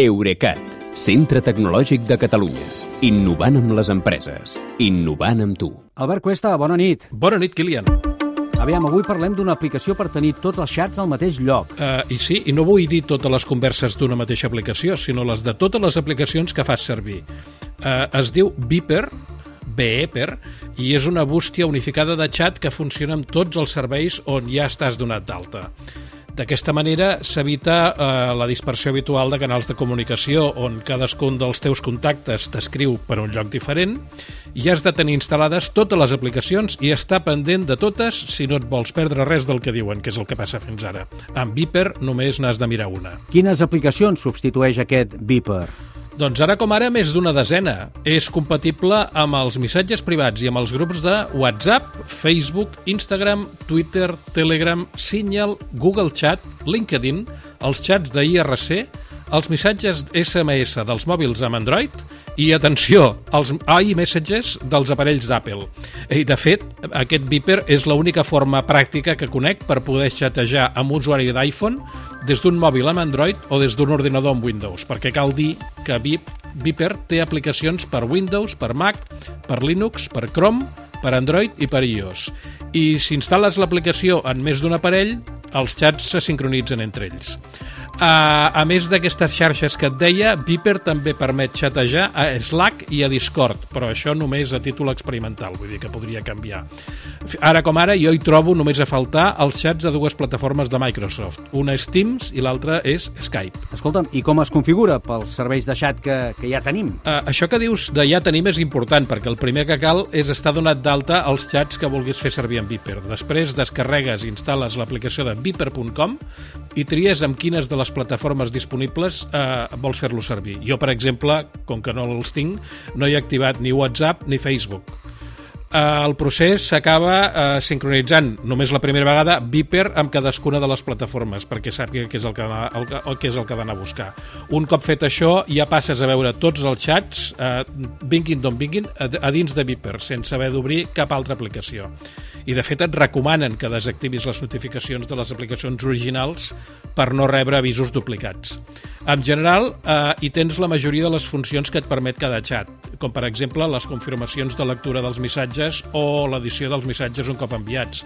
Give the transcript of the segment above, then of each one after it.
Eurecat, centre tecnològic de Catalunya. Innovant amb les empreses. Innovant amb tu. Albert Cuesta, bona nit. Bona nit, Kilian. Aviam, avui parlem d'una aplicació per tenir tots els xats al mateix lloc. Uh, I sí, i no vull dir totes les converses d'una mateixa aplicació, sinó les de totes les aplicacions que fas servir. Uh, es diu Viper, Beeper, i és una bústia unificada de xat que funciona amb tots els serveis on ja estàs donat d'alta. D'aquesta manera s'evita eh, la dispersió habitual de canals de comunicació on cadascun dels teus contactes t'escriu per un lloc diferent i has de tenir instal·lades totes les aplicacions i estar pendent de totes si no et vols perdre res del que diuen, que és el que passa fins ara. Amb Viper només n'has de mirar una. Quines aplicacions substitueix aquest Viper? Doncs ara com ara més d'una desena. És compatible amb els missatges privats i amb els grups de WhatsApp, Facebook, Instagram, Twitter, Telegram, Signal, Google Chat, LinkedIn, els xats de IRC, els missatges SMS dels mòbils amb Android i, atenció, els iMessages dels aparells d'Apple. I, de fet, aquest Viper és l'única forma pràctica que conec per poder xatejar amb usuari d'iPhone des d'un mòbil amb Android o des d'un ordinador amb Windows, perquè cal dir que Viper té aplicacions per Windows, per Mac, per Linux, per Chrome, per Android i per iOS. I si instal·les l'aplicació en més d'un aparell, els xats se sincronitzen entre ells. A, a més d'aquestes xarxes que et deia, Viper també permet xatejar a Slack i a Discord, però això només a títol experimental, vull dir que podria canviar. Ara com ara, jo hi trobo només a faltar els xats de dues plataformes de Microsoft. Una és Teams i l'altra és Skype. Escolta'm, i com es configura pels serveis de xat que, que ja tenim? Uh, això que dius de ja tenim és important, perquè el primer que cal és estar donat d'alta els xats que vulguis fer servir en Viper. Després descarregues i instal·les l'aplicació de viper.com i tries amb quines de les plataformes disponibles eh, vols fer-lo servir. Jo, per exemple, com que no els tinc, no he activat ni WhatsApp ni Facebook. Eh, el procés s'acaba eh, sincronitzant només la primera vegada Viper amb cadascuna de les plataformes perquè sàpiga què és el que, el, el, què és el que ha d'anar a buscar. Un cop fet això, ja passes a veure tots els xats, eh, vinguin d'on vinguin, a, a dins de Viper, sense haver d'obrir cap altra aplicació. I, de fet, et recomanen que desactivis les notificacions de les aplicacions originals per no rebre avisos duplicats. En general, eh, hi tens la majoria de les funcions que et permet cada xat, com per exemple les confirmacions de lectura dels missatges o l'edició dels missatges un cop enviats.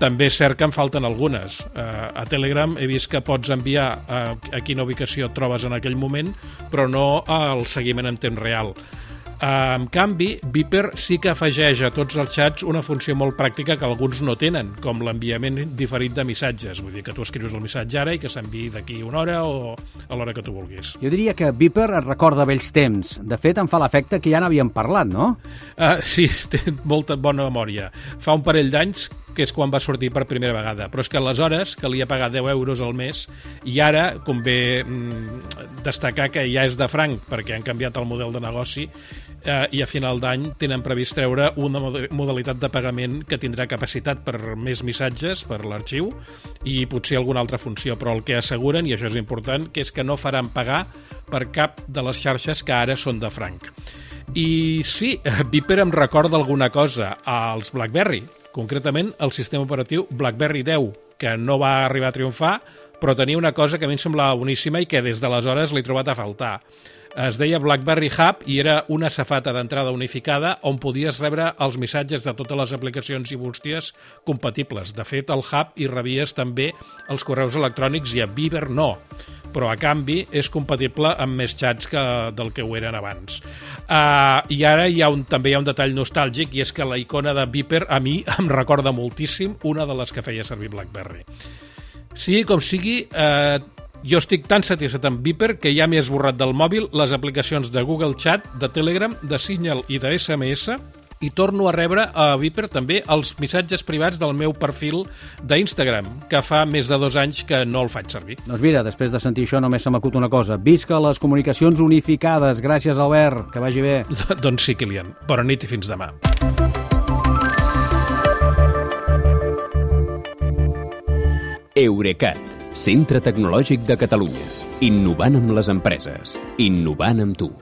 També és cert que en falten algunes. Eh, a Telegram he vist que pots enviar a, a quina ubicació et trobes en aquell moment, però no al seguiment en temps real. En canvi, Viper sí que afegeix a tots els xats una funció molt pràctica que alguns no tenen, com l'enviament diferit de missatges. Vull dir que tu escrius el missatge ara i que s'enviï d'aquí una hora o a l'hora que tu vulguis. Jo diria que Viper et recorda vells temps. De fet, em fa l'efecte que ja n'havíem parlat, no? Uh, sí, té molta bona memòria. Fa un parell d'anys que és quan va sortir per primera vegada. Però és que aleshores calia pagar 10 euros al mes i ara convé mm, destacar que ja és de franc perquè han canviat el model de negoci eh, i a final d'any tenen previst treure una modalitat de pagament que tindrà capacitat per més missatges per l'arxiu i potser alguna altra funció, però el que asseguren, i això és important, que és que no faran pagar per cap de les xarxes que ara són de franc. I sí, Viper em recorda alguna cosa als BlackBerry, concretament el sistema operatiu BlackBerry 10, que no va arribar a triomfar, però tenia una cosa que a mi em semblava boníssima i que des d'aleshores l'he trobat a faltar es deia BlackBerry Hub i era una safata d'entrada unificada on podies rebre els missatges de totes les aplicacions i bústies compatibles. De fet, al Hub hi rebies també els correus electrònics i a Viber no però a canvi és compatible amb més xats que del que ho eren abans. Uh, I ara hi ha un, també hi ha un detall nostàlgic i és que la icona de Viper a mi em recorda moltíssim una de les que feia servir BlackBerry. Sí, com sigui, eh, jo estic tan satisfet amb Viper que ja m'he esborrat del mòbil les aplicacions de Google Chat, de Telegram, de Signal i de SMS i torno a rebre a Viper també els missatges privats del meu perfil d'Instagram, que fa més de dos anys que no el faig servir. Doncs mira, després de sentir això només se m'acut una cosa. Visca les comunicacions unificades. Gràcies, Albert. Que vagi bé. doncs sí, Kilian. Bona nit i fins demà. Eurecat Centre Tecnològic de Catalunya. Innovant amb les empreses. Innovant amb tu.